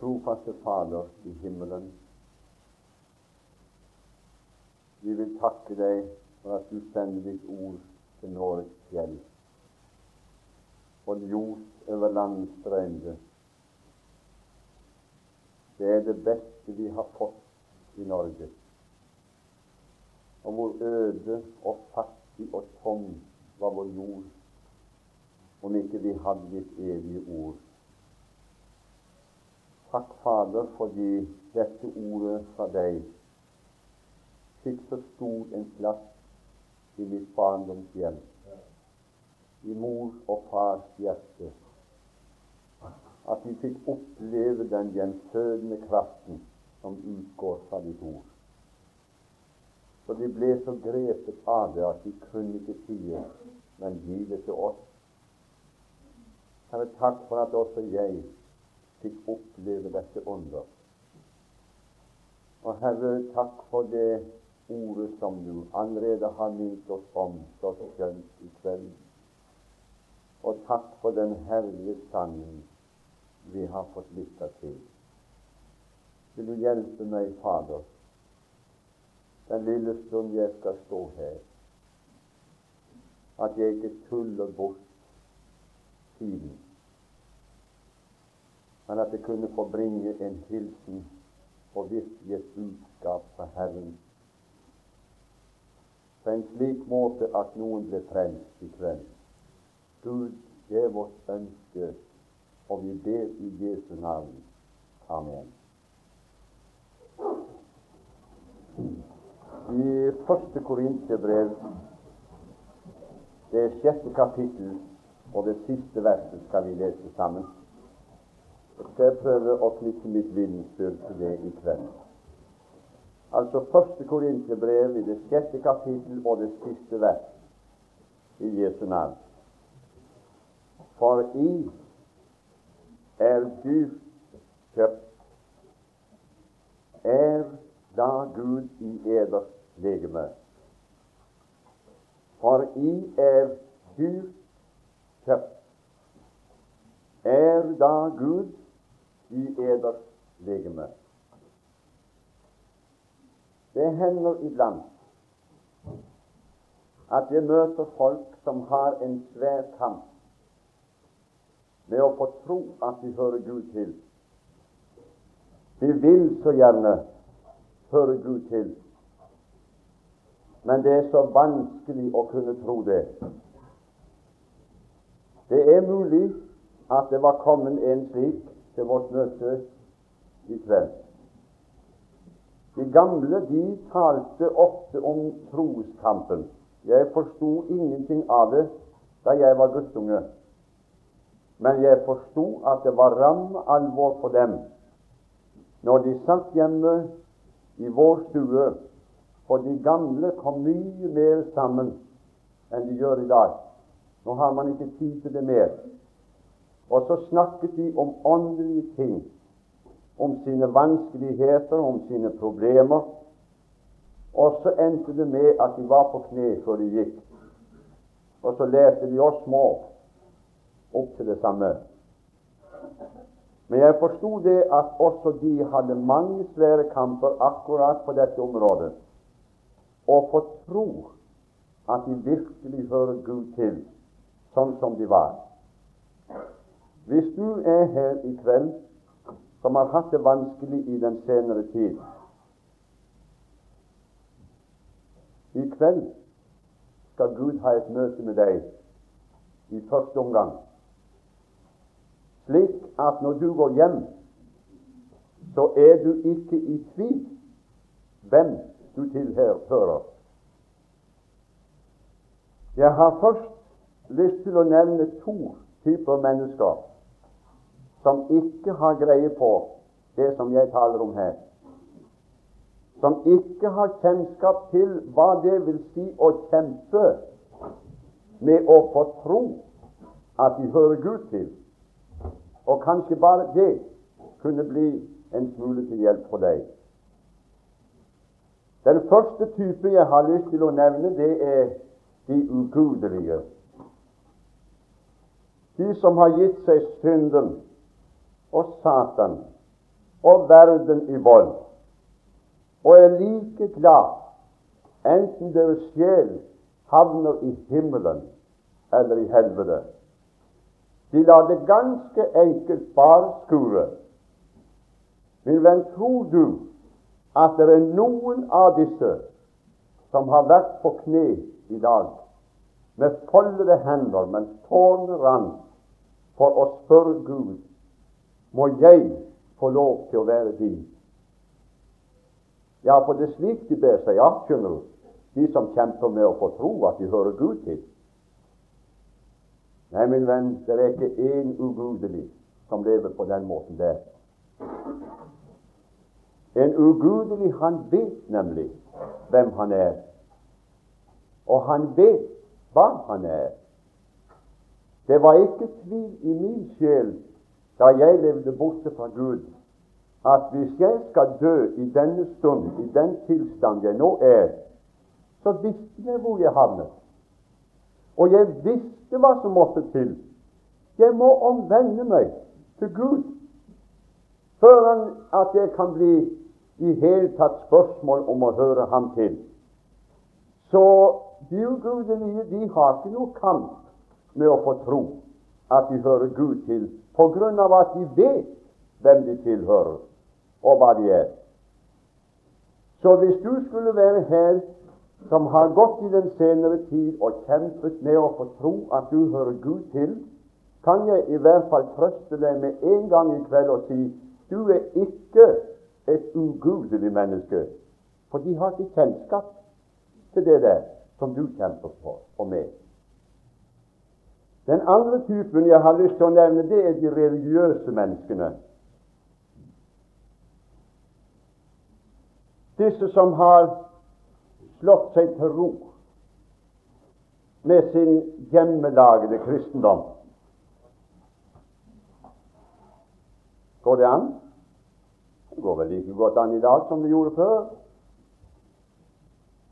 Trofaste Fader i himmelen. Vi vil takke deg for at du sender ditt ord til Norges fjell og ljos over landets strømde. Det er det beste vi har fått i Norge. Og hvor øde og fattig og tom var vår jord om ikke vi hadde ditt evige ord. Takk, Fader, fordi dette ordet fra deg fikk så stor en plass i mitt barndomshjem, i mor og fars hjerte, at vi fikk oppleve den gjenfødende kraften som utgår fra ditt ord. Så de ble så grepet av det at de kunne ikke tie, men gi det til oss. Herre, takk for at også jeg fikk oppleve dette under. Og Herre, takk for det ordet som du allerede har minnet oss om så skjønt i kveld. Og takk for den herlige sangen vi har fått lytte til. Vil du hjelpe meg, Fader, den lille stund jeg skal stå her, at jeg ikke tuller bort tiden men at det kunne få bringe en hilsen og virkelig et budskap fra Herren på en slik måte at noen ble frelst i kveld. Gud, det er vårt ønske, og vi ber i Jesu navn. Amen. I første Korinterbrev, det sjette kapittel og det siste verset, skal vi lese sammen. Skal jeg prøve å knytte mitt vitnesbyrd til det i kveld. Altså første Korinterbrev i det sjette kapittel og det siste vers i Jesu navn. For i er du kjøpt. Er da Gud i eders legeme? For i er du kjøpt. Er da Gud i eders legeme. Det hender iblant at jeg møter folk som har en svær kamp med å få tro at de hører Gud til. De vil så gjerne høre Gud til, men det er så vanskelig å kunne tro det. Det er mulig at det var kommet en slik til vårt møte i kveld. De gamle de talte ofte om troskampen. Jeg forsto ingenting av det da jeg var guttunge, men jeg forsto at det var ram alvor for dem når de satt hjemme i vår stue, for de gamle kom mye mer sammen enn de gjør i dag. Nå har man ikke tid til det mer. Og så snakket de om åndelige ting, om sine vanskeligheter, om sine problemer. Og så endte det med at de var på kne før de gikk. Og så lærte de oss små opp til det samme. Men jeg forsto det at også de hadde mange svære kamper akkurat på dette området. Og få tro at de virkelig hører Gud til, sånn som de var. Hvis du er her i kveld som har hatt det vanskelig i den senere tid I kveld skal Gud ha et møte med deg i første omgang, slik at når du går hjem, så er du ikke i tvil hvem du tilhører. Jeg har først lyst til å nevne to typer mennesker som ikke har greie på det som jeg taler om her, som ikke har kjennskap til hva det vil si å kjempe med å få tro at de hører Gud til, og kanskje bare det kunne bli en smule til hjelp for deg. Den første type jeg har lyst til å nevne, det er de ugudelige. De som har gitt seg synden og Satan og verden i vold, og er like glad enten deres sjel havner i himmelen eller i helvete. De lar det ganske enkelt bare skure. Min venn, tror du at det er noen av disse som har vært på kne i dag med foldede hender mens tårene rant, for å spørre Gud må jeg få lov til å være din. Ja, for det er slik de ber seg av, skjønner du, de som kjemper med å få tro at de hører Gud til. Nei, min venn, det er ikke én ugudelig som lever på den måten der. En ugudelig, han vet nemlig hvem han er, og han vet hva han er. Det var ikke tvil i min sjel da jeg levde borte fra Gud, at hvis jeg skal dø i denne stund, i den tilstand jeg nå er, så visste jeg hvor jeg havnet. Og jeg visste hva som måtte til. Jeg må omvende meg til Gud før at jeg kan bli i hele tatt spørsmål om å høre ham til. Så de ugudelige de har ikke noe kamp med å få tro at de hører Gud til, på grunn av at de vet hvem de tilhører, og hva de er. Så hvis du skulle være her som har gått i den senere tid og kjempet med å få tro at du hører Gud til, kan jeg i hvert fall trøste deg med en gang i kveld og si du er ikke et ugudelig menneske, for de har ikke kjennskap til det der som du kjemper for og med. Den andre typen jeg har lyst til å nevne, det er de religiøse menneskene. Disse som har slått seg til ro med sin hjemmelagede kristendom. Går det an? Det går vel like godt an i dag som det gjorde før.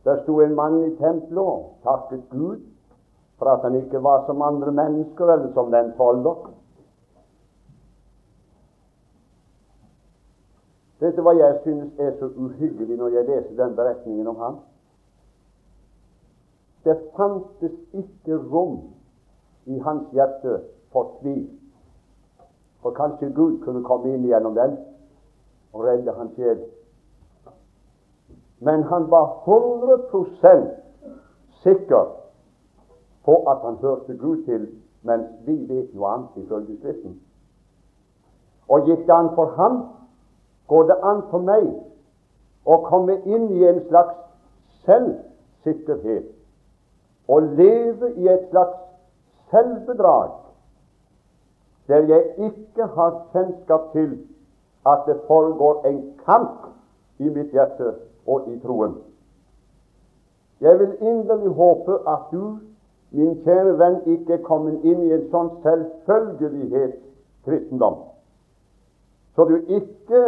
Der sto en mann i tempelet og takket Gud for at han ikke var som andre mennesker, eller som den tolver. Vet du hva jeg synes er så uhyggelig når jeg leser den beretningen om ham? Det fantes ikke rom i hans hjerte for tvil. For kanskje Gud kunne komme inn gjennom den og redde hans sjel. Men han var 100% sikker på at han hørte Gud til, mens vi vet noe annet ifølge Skriften. Og gikk det an for ham, går det an for meg å komme inn i en slags selvsikkerhet og leve i et slags selvbedrag der jeg ikke har kjennskap til at det foregår en kamp i mitt hjerte og i troen. Jeg vil inderlig håpe at du, min kjære venn, ikke kommet inn i en sånn selvfølgelighet kristendom, så du ikke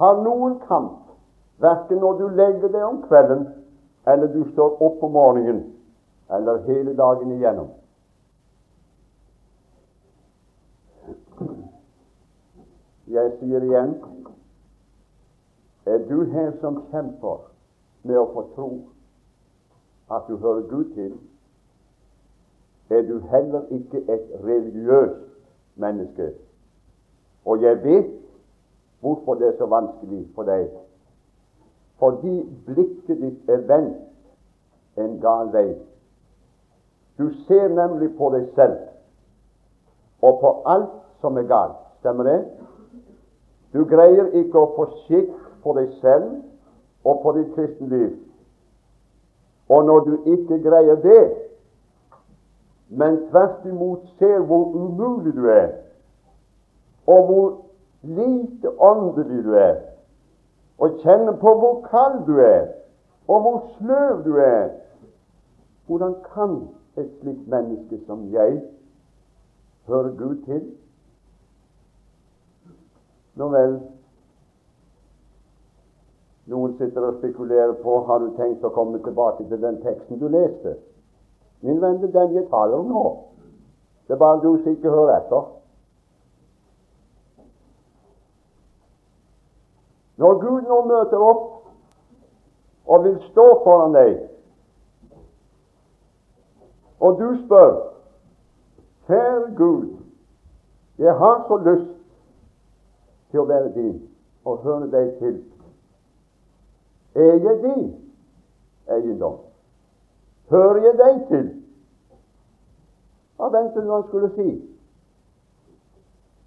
har noen kamp, verken når du legger deg om kvelden eller du står opp om morgenen, eller hele dagen igjennom. Jeg sier igjen er du her som kjemper med å få tro at du hører Gud til, er du heller ikke et religiøst menneske. Og jeg vet hvorfor det er så vanskelig for deg fordi blikket ditt er vendt en gal vei. Du ser nemlig på deg selv og på alt som er galt. Stemmer det? Du greier ikke å få skikk på deg selv og på ditt kristenliv. Og når du ikke greier det, men tvert imot ser hvor umulig du er, og hvor lite åndelig du er, og kjenner på hvor kald du er, og hvor sløv du er. Hvordan kan et slikt menneske som jeg høre Gud til? Nå vel, noen sitter og spekulerer på har du tenkt å komme tilbake til den teksten du leste. Min venn, det er den jeg taler om nå. Det er bare du som ikke hører etter. Når Gud nå møter opp og vil stå foran deg, og du spør Kjære Gud, jeg har så lyst til å være din og høre deg til. Er jeg din eiendom? Hører jeg deg til? Hva ventet du han skulle si?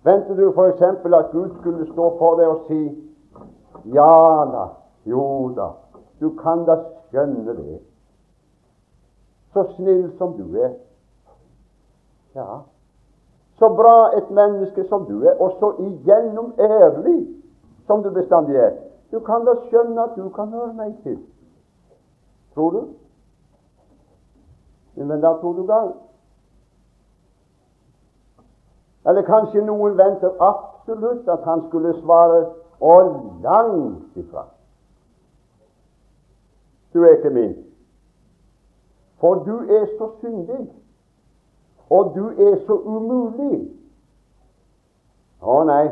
Ventet du f.eks. at Gud skulle stå for deg og si Ja da, jo da, du kan da skjønne det. Så snill som du er. Ja, så bra et menneske som du er, og så igjennom ærlig som du bestandig er. Du kan da skjønne at du kan høre meg til. Tror du? Men da tror du galt. Eller kanskje noen venter absolutt at han skulle svare og langt ifra. Du er ikke min. For du er så syndig, og du er så umulig. Å nei,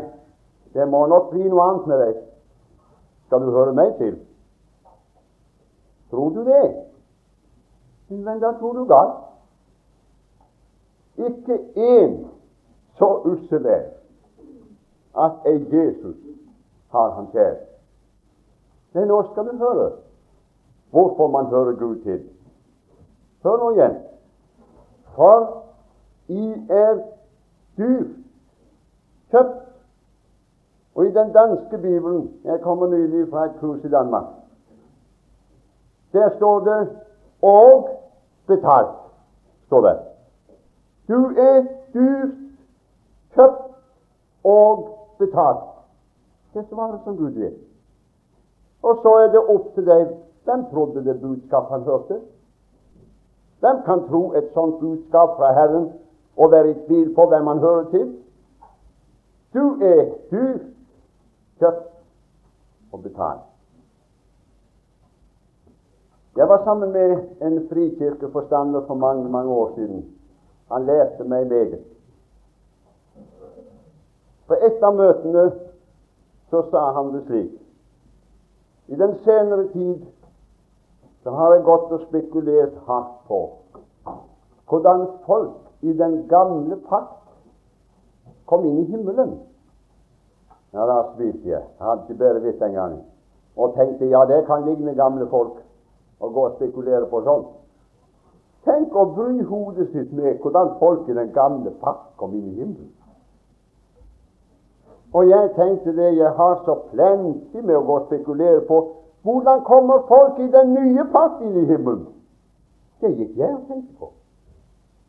det må nok bli noe annet med deg. Skal du høre meg til? Tror du det? Men da tror du galt. Ikke én så ussel er at ei Jesus har han kjær. Men nå skal du høre hvorfor man hører Gud til. Hør nå igjen. For I er dyrt kjøpt. Og i den danske bibelen Jeg kommer nylig fra et kurs i Danmark. Der står det 'og betalt'. står det. Du er dyrt kjøpt og betalt. Det svarer som Gud vil. Og så er det opp til deg hvem trodde det budskap han hørte. Hvem kan tro et sånt budskap fra Herren og være i tvil på hvem han hører til? Du er dyrt kjøpt og betalt. Jeg var sammen med en frikirkeforstander for mange mange år siden. Han lærte meg meget. På et av møtene så sa han det slik I den senere tid så har jeg gått og spekulert hardt på hvordan folk i den gamle pakt kom inn i himmelen. Ja, da spiste jeg. Hadde ikke bedre visst en gang. Og tenkte ja, det kan ligne gamle folk å gå og spekulere på sånt. Tenk å bry hodet sitt med hvordan folk i den gamle pakt kom inn i himmelen. Og jeg tenkte det jeg har så plenty med å gå og spekulere på hvordan kommer folk i den nye pakt inn i himmelen? Det gikk jeg og tenkte på.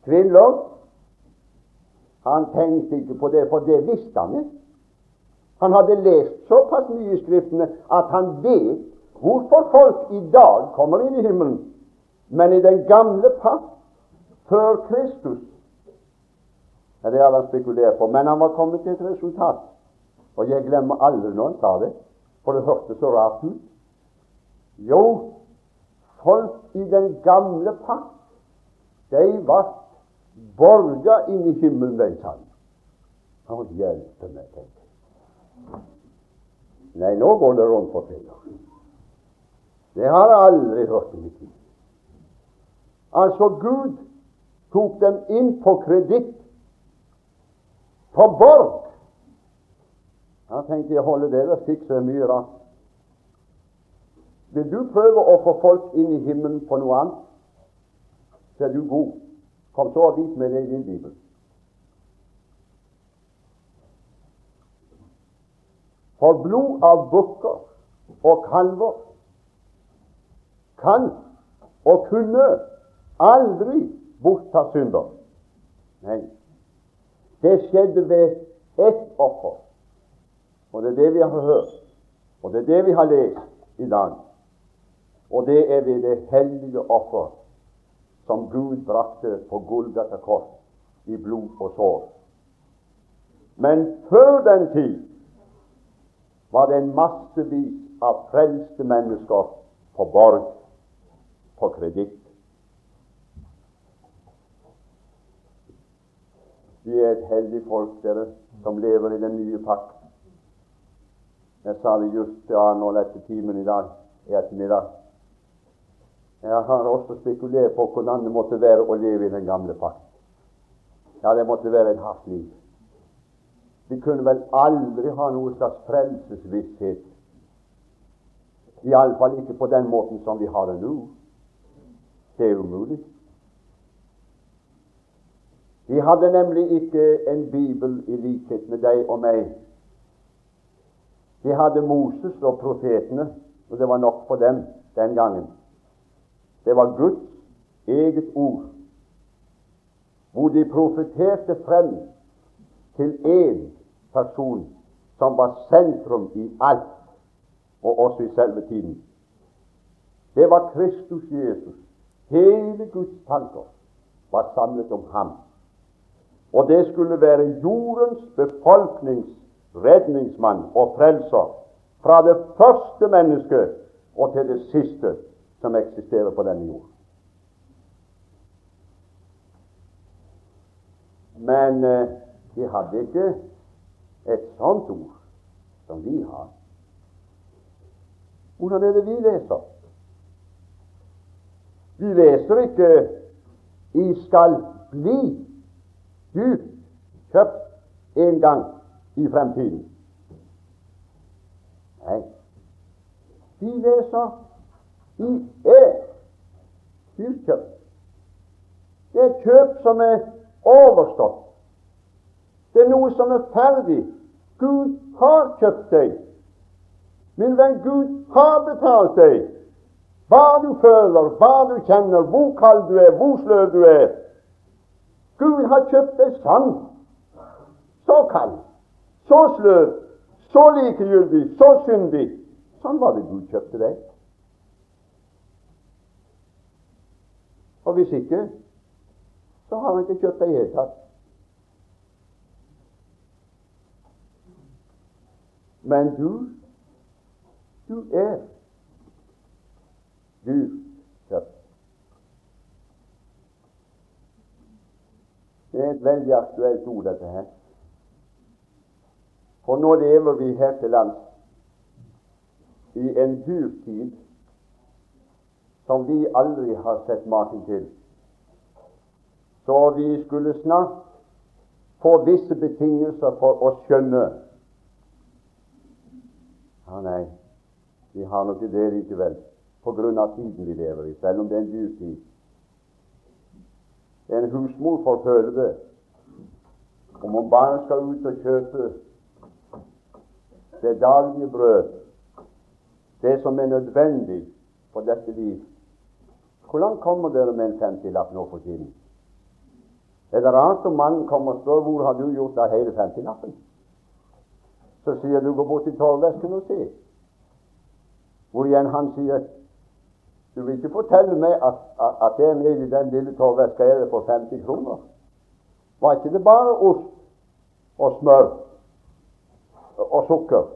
Kvinner, han tenkte ikke på det, for det visste han ikke. Han hadde lest såpass mye i Skriftene at han vet hvorfor folk i dag kommer inn i himmelen. Men i den gamle pakt, før Kristus, er det alle han spekulerer på. Men han var kommet til et resultat. Og jeg glemmer aldri når han sa det, for det hørtes så rart ut. Jo, folk i den gamle pakt, de var borga inn i himmelen, de sa. Å, hjelpe meg, tenkte. Nei, nå går det rundt på fingeren. Det har jeg aldri hørt i mitt liv. Altså, Gud tok dem inn på kreditt, på borg, da tenkte jeg å holde det og fikse mye rart. Vil du prøve å få folk inn i himmelen på noe annet, så er du god. Kom så og vis meg det i din bibel. For blod av bukker og kalver kan og kunne aldri bortta synder. Nei, det skjedde ved ett offer. Og det er det vi har hørt, og det er det vi har lest i dag. Og det er ved det hellige offer som Gud brakte på Golgata kors i blod og sår. Men før den tid var det en massevis av frelste mennesker på borg, på kreditt. Vi er et heldig folk, dere, som lever i den nye pakt. Jeg sa det just til nå etter timen i dag i ettermiddag. Jeg har også spekulert på hvordan det måtte være å leve i den gamle pakt. Ja, det måtte være et hardt liv. Vi kunne vel aldri ha noe slags frelsesvisshet. Iallfall ikke på den måten som vi har det nå. Det er umulig. De hadde nemlig ikke en bibel i likhet med deg og meg. De hadde Moses og profetene, og det var nok for dem den gangen. Det var Guds eget ord, hvor de profeterte frem til én person som var sentrum i alt, og også i selve tiden. Det var Kristus Jesus. Hele Guds tanker var samlet om ham. Og det skulle være jordens befolknings redningsmann og frelser fra det første mennesket og til det siste som eksisterer på denne jord. Men eh, de hadde ikke et sånt ord som vi har. Hvordan er det vi leser? Vi leser ikke 'I skal bli dypt kjøpt en gang i fremtiden'. Nei, vi leser 'I er dyrkjøpt. Det er kjøp som er overstått. Det er noe som er ferdig. Gud har kjøpt deg. Min venn, Gud har betalt deg. Hva du føler, hva du kjenner, hvor kald du er, hvor sløv du er. Gud har kjøpt deg sann. Så kald, så sløv, så likegyldig, så syndig. Sånn var det Gud kjøpte deg. Og hvis ikke, så har han ikke kjøpt deg i det hele tatt. Men du, du er dyrt kjøpt. Det er et veldig aktuelt ord, dette her. For nå lever vi her til lands i en dyrtid som vi aldri har sett maken til. Så vi skulle snart få visse betingelser for å skjønne Ja, nei, vi har nok ikke det likevel, på grunn av tiden vi lever i, selv om det er en dyr tid. En husmor får føle det. Om hun bare skal ut og kjøpe det daglige brød, det som er nødvendig for dette liv, hvor langt kommer dere med en femtilapp nå for tiden? Er det rart om mannen kommer og spør hvor har du gjort av hele femtilappen? Så sier du gå bort til torvvesken og se. Hvor igjen han sier du vil ikke fortelle meg at, at, at det nede i den lille torvveska er det for 50 kroner. Var ikke det bare ost og smør og sukker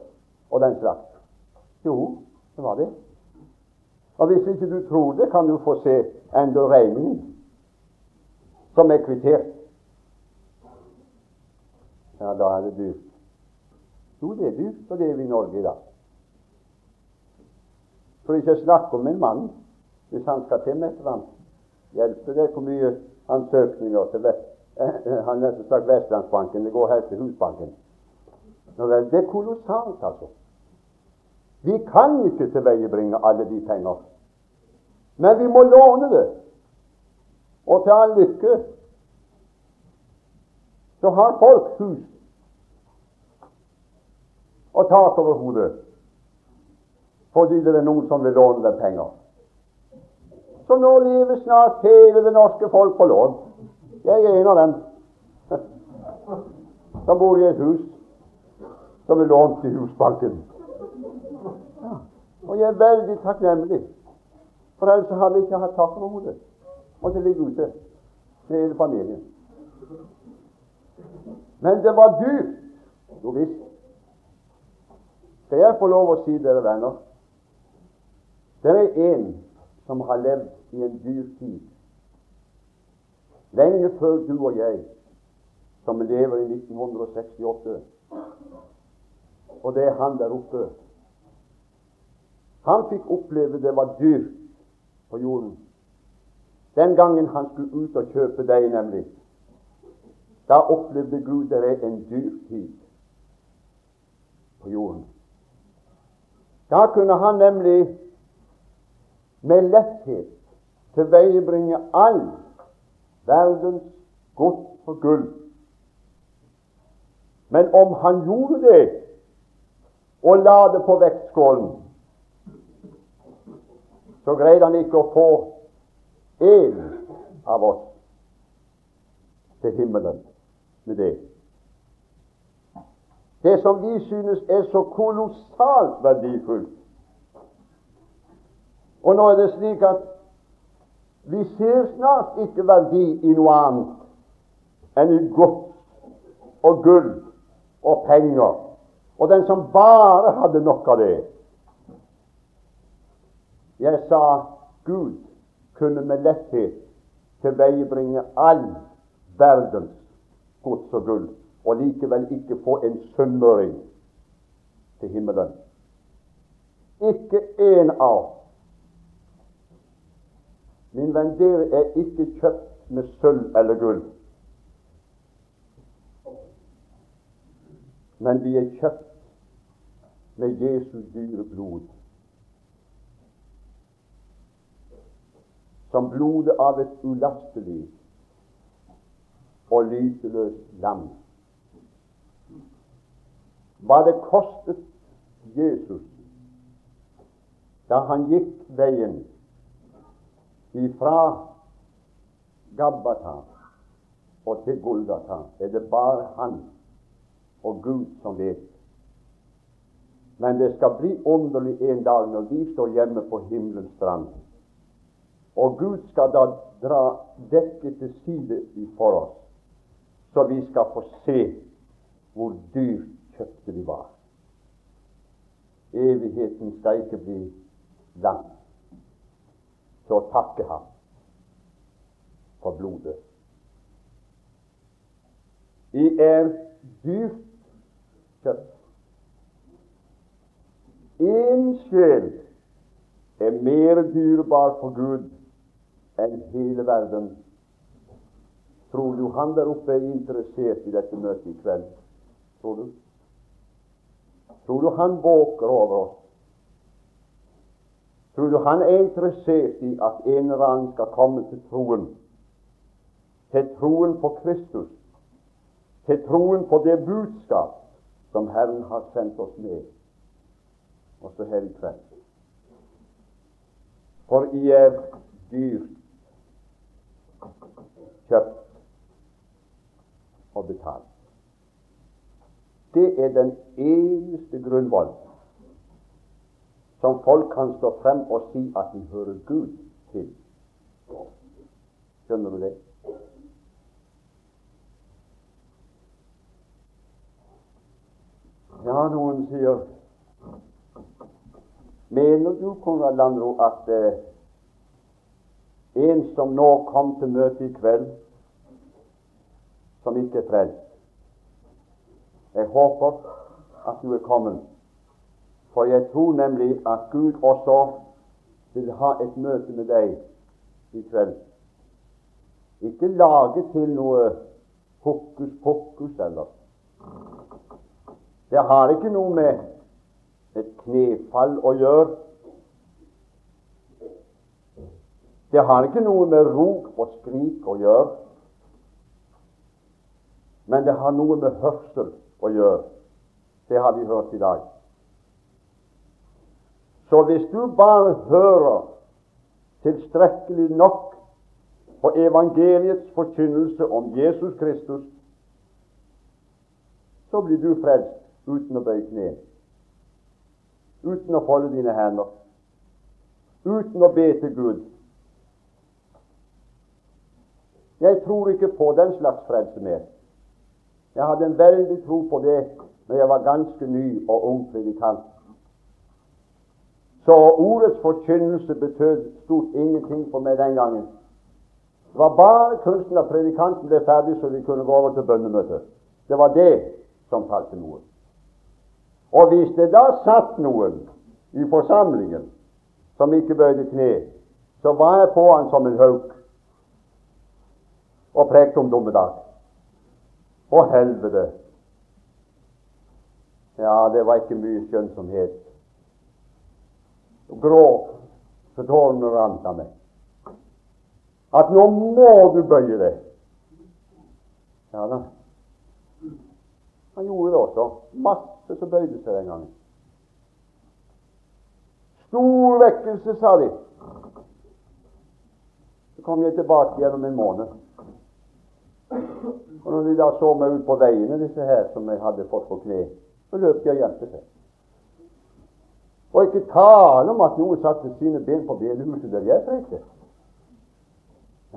og den slags? Jo, det var det. Og Hvis ikke du tror det, kan du få se enda regningen som er kvittert. Ja, da er det dyrt. Jo, det er dyrt å leve i Norge i dag. For ikke å snakke om en mann, hvis han skal til annet. Hjelper det hvor mye ansøkninger til vest, eh, han nesten sagt Vestlandsbanken, det går her til Husbanken. Vel, Det er kolossalt, altså. Vi kan ikke tilveiebringe alle de penger, men vi må låne det. Og til all lykke så har folk hus og tak over hodet fordi det er noen som vil låne dem penger. Så nå lever snart hele det norske folk på lån. Jeg er en av dem som bor i et hus som er lånt til Husbanken. Og jeg er veldig takknemlig, for ellers hadde jeg ikke hatt tak over hodet. Måtte ligge ute med hele familien. Men det var dyrt. Jo visst. Skal jeg få lov å si dere venner Det er en som har levd i en dyr tid, lenge før du og jeg, som lever i 1968. og det er han der oppe. Han fikk oppleve det var dyrt på jorden. Den gangen han skulle ut og kjøpe deg, nemlig, da opplevde Gud det er en dyr tid på jorden. Da kunne han nemlig med letthet tilveiebringe all verdens gods og gull. Men om han gjorde det og la det på vektskålen, så greide han ikke å få én av oss til himmelen med det. Det som vi synes er så kolossalt verdifullt. Og nå er det slik at vi ser snart ikke verdi i noe annet enn i godt og gull og penger. Og den som bare hadde nok av det Jeg sa Gud kunne med letthet tilveiebringe all verdens gods og gull, og likevel ikke få en sunnmøring til himmelen. Ikke én av Min venn, dere er ikke kjøpt med sølv eller gull. Men vi er kjøpt med Jesus dyre blod. Som blodet av et ulastelig og lyseløst lam. Hva det kostet Jesus da han gikk veien ifra Gabbata og til Golgata, er det bare han og Gud som vet. Men det skal bli underlig en dag når vi står hjemme på himmelens strand, og Gud skal da dra dekket til side for oss, så vi skal få se hvor dyrt kjøpte vi var. Evigheten skal ikke bli lang til å takke ham for blodet. Vi er dyrt kjøpt. Én sjel er mer dyrebar for Gud enn hele verden. Tror du han der oppe er interessert i dette møtet i kveld? Tror du? Tror du han våker over oss? Tror du han er interessert i at en eller annen skal komme til troen? Til troen på Kristus? Til troen på det budskap som Herren har sendt oss med, også her i kveld? For I er dyrt kjøpt og betalt. Det er den eneste grunnvoll som folk kan stå frem og si at de hører Gud til. Skjønner du det? Ja, noen sier Mener du, Konrad Landro, at eh, en som nå kom til møte i kveld, som ikke er frelst Jeg håper at du er kommet for jeg tror nemlig at Gud også vil ha et møte med deg i kveld. Ikke lage til noe hokus pokus eller Det har ikke noe med et knefall å gjøre. Det har ikke noe med rop og skrik å gjøre. Men det har noe med hørsel å gjøre. Det har vi hørt i dag. Så hvis du bare hører tilstrekkelig nok på evangeliets forkynnelse om Jesus Kristus, så blir du frelst uten å bøye kne, uten å folde dine hender, uten å be til Gud. Jeg tror ikke på den slags frelse mer. Jeg hadde en veldig tro på det når jeg var ganske ny og ung predikant. Så ordets forkynnelse betød stort ingenting for meg den gangen. Det var bare kunsten at predikanten ble ferdig, så vi kunne gå over til bønnemøtet. Det var det som talte noe. Og hvis det da satt noen i forsamlingen som ikke bøyde kne, så var jeg på han som en hauk og prekte om dommedag. Og helvete. Ja, det var ikke mye skjønnsomhet. Gråt så tårene rant av meg. At nå må du bøye deg. Ja da. Han gjorde det også. Masse som bøyde seg den gangen. Stor vekkelse, sa de. Så kom jeg tilbake gjennom en måned. Og når de da så meg ut på veiene, disse her som jeg hadde fått på kne, så løp de og gjemte seg. Og ikke tale om at noen satte sine ben på bedehuset der jeg prekte.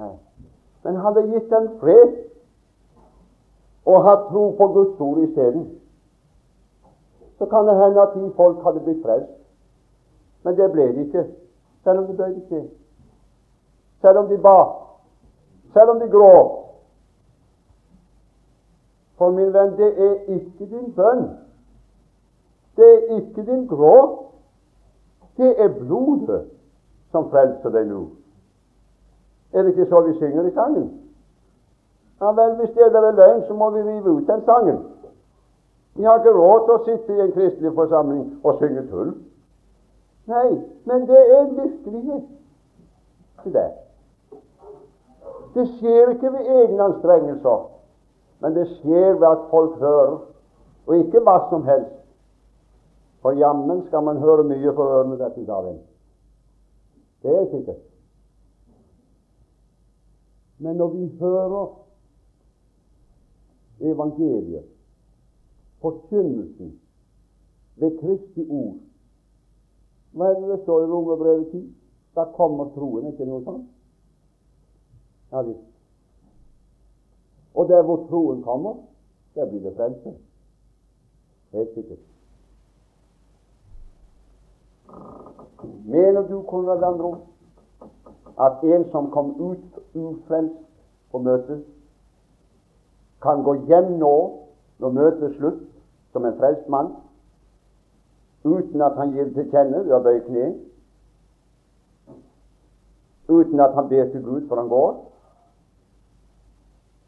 Nei. Men hadde gitt dem fred og hatt tro på Guds ord isteden, så kan det hende at de folk hadde blitt frelst. Men det ble de ikke, selv om de bøyde kne. Selv om de ba. Selv om de gråt. For min venn, det er ikke din bønn. Det er ikke din gråt. Det er blodet som frelser deg nå. Er det ikke så vi synger i sangen? Ja vel, hvis det er løgn, så må vi rive ut den sangen. Vi har ikke råd til å sitte i en kristelig forsamling og synge tull. Nei, men det er virkelighet. Det. det skjer ikke ved egne anstrengelser, men det skjer ved at folk hører, og ikke hva som helst. For jammen skal man høre mye for ørene dette dagen. Det er sikkert. Men når vi hører evangeliet, forkynnelsen ved Kristi ord Hva er det det står i Romerbrevet 10? Da kommer troen, ikke noe sånt? Ja visst. Og der hvor troen kommer, der blir det frelse. Helt sikkert. Mener du, Konrad Andro, at en som kom ut ufrelst på møtet, kan gå hjem nå, når møtet er slutt, som en frelst mann, uten at han gir til kjenne ved å bøye kne, uten at han ber til Gud for han går?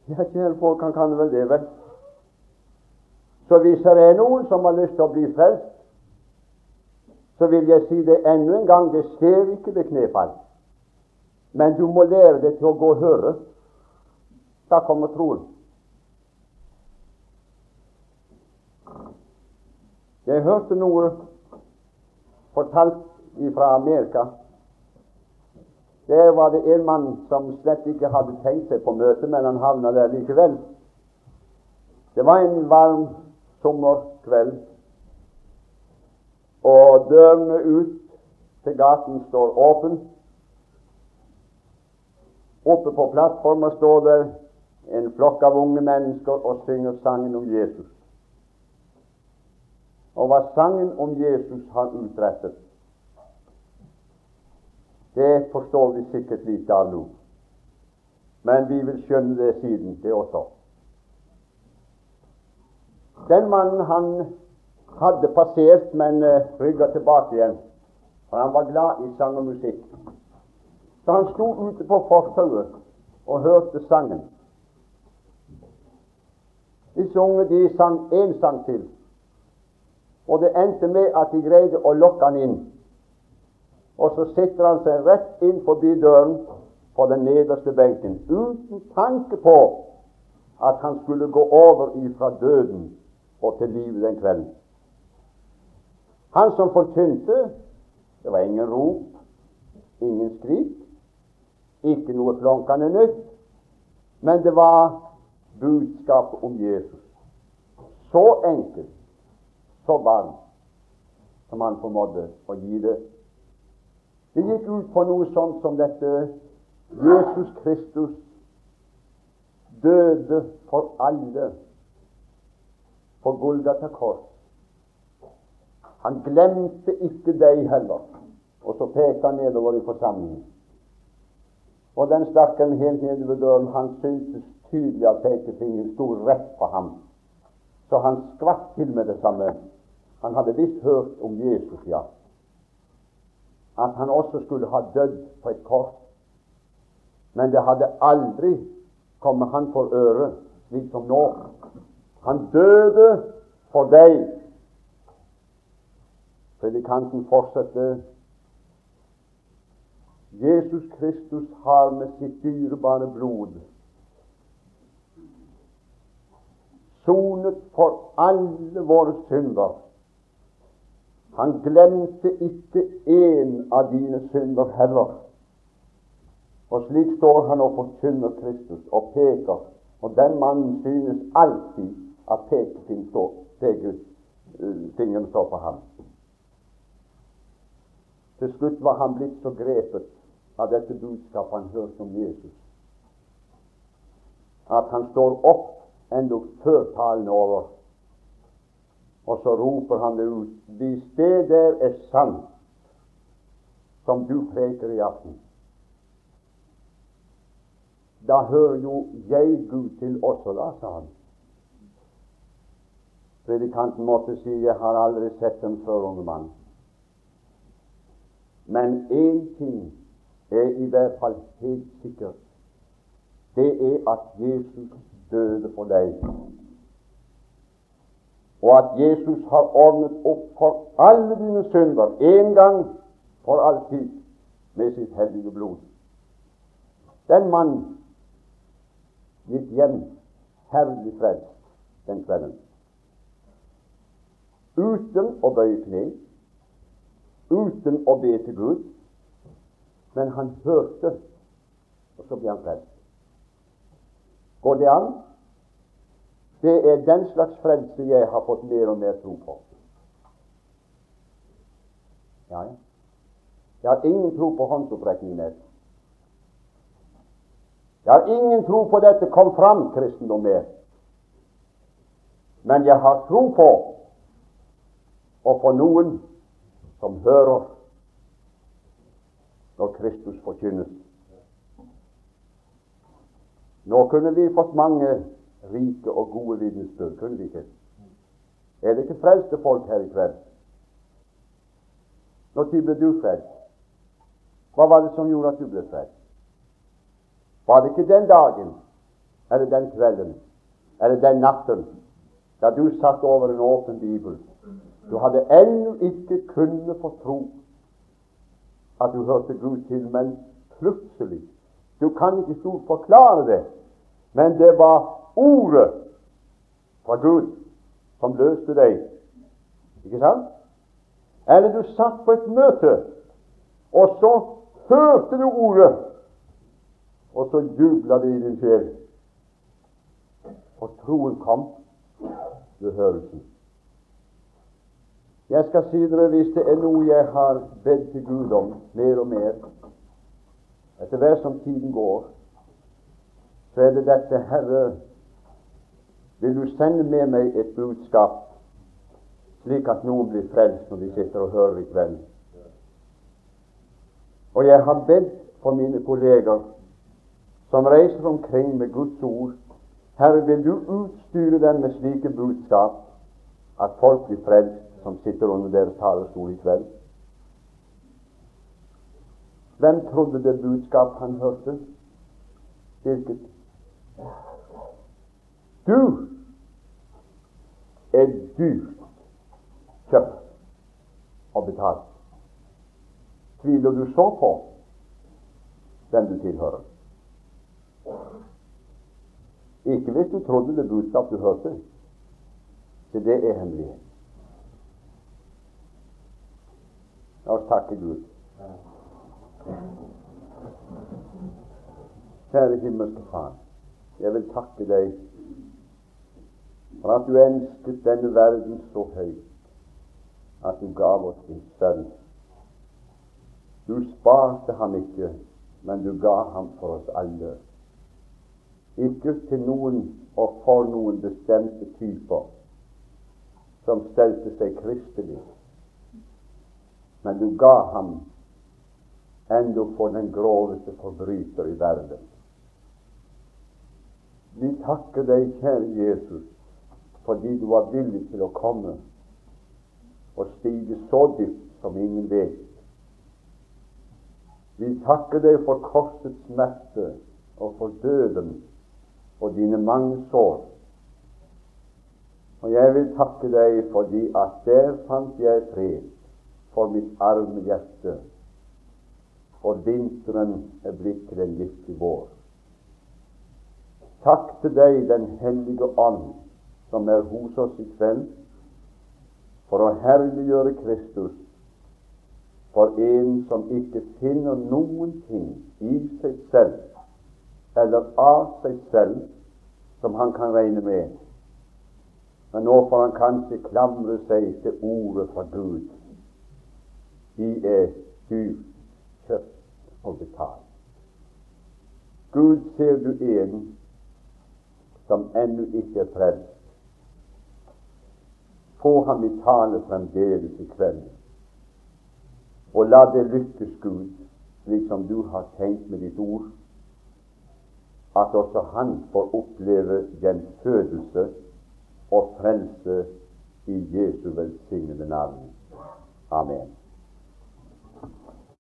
Ja, kjære folk, han kan vel det, vel? Så hvis det er noen som har lyst til å bli frelst, så vil jeg si det enda en gang det skjer ikke ved knefall. Men du må lære deg til å gå og høre. Da kommer troen. Jeg hørte noe fortalt fra Amerika. Der var det en mann som slett ikke hadde tenkt seg på møte, men han havna der likevel. Det var en varm sommerkveld, og dørene ut til gaten står åpen. Oppe på plattformen står det en flokk av unge mennesker og synger sangen om Jesus og hva sangen om Jesus har utrettet. Det forstår vi sikkert lite av nå, men vi vil skjønne det siden, det også. Den mannen han hadde passert, men uh, rygga tilbake igjen, for han var glad i sang og musikk. Så han sto ute på fortauet og hørte sangen. Disse unge de sang én sang til, og det endte med at de greide å lokke han inn. Og så sitter han seg rett inn forbi døren på den nederste benken, uten tanke på at han skulle gå over ifra døden og til livet den kvelden. Han som forkynte, det var ingen rop, ingen skrik, ikke noe flonkende nytt, men det var budskapet om Jesus. Så enkelt så varmt som han formådde å gi det. Det gikk ut på noe sånt som dette Jesus Kristus døde for alle på Golgata kors. Han glemte ikke deg heller. Og så pekte han nedover i forsamlingen. Og den stakkaren helt nede ved døren, han syntes tydelig at pekefingeren sto rett på ham. Så han skvatt til med det samme Han hadde visst hørt om Jesus, ja. At han også skulle ha dødd på et kors. Men det hadde aldri kommet han for øre, slik som nå. Han døde for deg. Predikanten fortsetter. Jesus Kristus har med sitt dyrebare blod sonet for alle våre synder. Han glemte ikke én av dine synder heller. Og slik står han og forkynner Kristus og peker, og den mannen synes alltid at pekefingeren står, pekefingeren står på ham. Til slutt var han blitt så grepet av dette budskapet han hørte om Jesus, at han står opp endog før talen er over. Og så roper han det ut Hvis det der er sant, som du preker i aften, da hører jo jeg Gud til også, da, sa han. Predikanten måtte si 'Jeg har aldri sett dem før, unge mann'. Men én ting er i hvert fall helt sikkert. Det er at Jesus døde for deg. Og at Jesus har ordnet opp for alle dine synder en gang for alltid med sitt hellige blod. Den mann gikk hjem herlig frelst den kvelden. Uten å bøye kne, uten å be til Gud. Men han hørte, og så ble han frelst. Går det an? Det er den slags frelse jeg har fått mer og mer tro på. Ja, ja. Jeg har ingen tro på håndsopprekning mer. Jeg har ingen tro på dette kom fram kristendom mer. Men jeg har tro på og på noen som hører når Kristus forkynnes. Nå kunne vi fått mange rike og gode vitnesbyrd, kunne de ikke? Er det ikke frelste folk her i kveld? Når ble du frelst? Hva var det som gjorde at du ble frelst? Var det ikke den dagen, eller den kvelden, eller den natten, da du satt over en åpen bibel? Du hadde ennå ikke kunnet få tro at du hørte Gud til, men plutselig du kan ikke stort forklare det, men det var ordet fra Gud som løste deg. Ikke sant? Eller du satt på et møte, og så hørte du ordet, og så jubla det i din sjel. Og troen kom ved hørelsen. Jeg skal si dere hvis det er noe jeg har bedt til Gud om mer og mer, etter hvert som tiden går, så er det dette Herre, vil du sende med meg et budskap, slik at noen blir frelst når de sitter og hører i kveld? Og jeg har bedt for mine kolleger som reiser omkring med Guds ord. Herre, vil du utstyre dem med slike budskap at folk blir frelst som sitter under deres talerstol i kveld? Hvem trodde det budskap han hørte? Hvilket? Du er dyrt kjøpt og betalt. Tviler du så på hvem du tilhører? Ikke hvis du trodde det budskap du hørte. For det er hemmeligheten. La oss takke Gud. Kjære himmelske Far, jeg vil takke deg for at du ønsket denne verden så høyt at du gav oss din sønn. Du sparte ham ikke, men du ga ham for oss alle. Ikke til noen og for noen bestemte typer som stelte seg kristelig, men du ga ham endog for den groveste forbryter i verden. Vi takker deg, kjære Jesus, fordi du var villig til å komme og stige så dypt som ingen vet. Vi takker deg for korsets smerte og for døden og dine mange sår. Og jeg vil takke deg fordi at der fant jeg fred for mitt arme hjerte, og vinteren er blitt til en lykkelig vår. Takk til deg, Den hellige ånd, som er hos oss i kveld, for å herliggjøre Kristus for en som ikke finner noen ting i seg selv eller av seg selv som han kan regne med. Men nå får han kanskje klamre seg til ordet fra Gud. De er dyrt kjøpt og betalt. Gud ser du en som ennå ikke er frelst. Få ham i tale fremdeles i kveld. Og la det lykkes, Gud, slik som du har tenkt med ditt ord at også han får oppleve gjenfødelse og frelse i Jesu velsignede navn. Amen.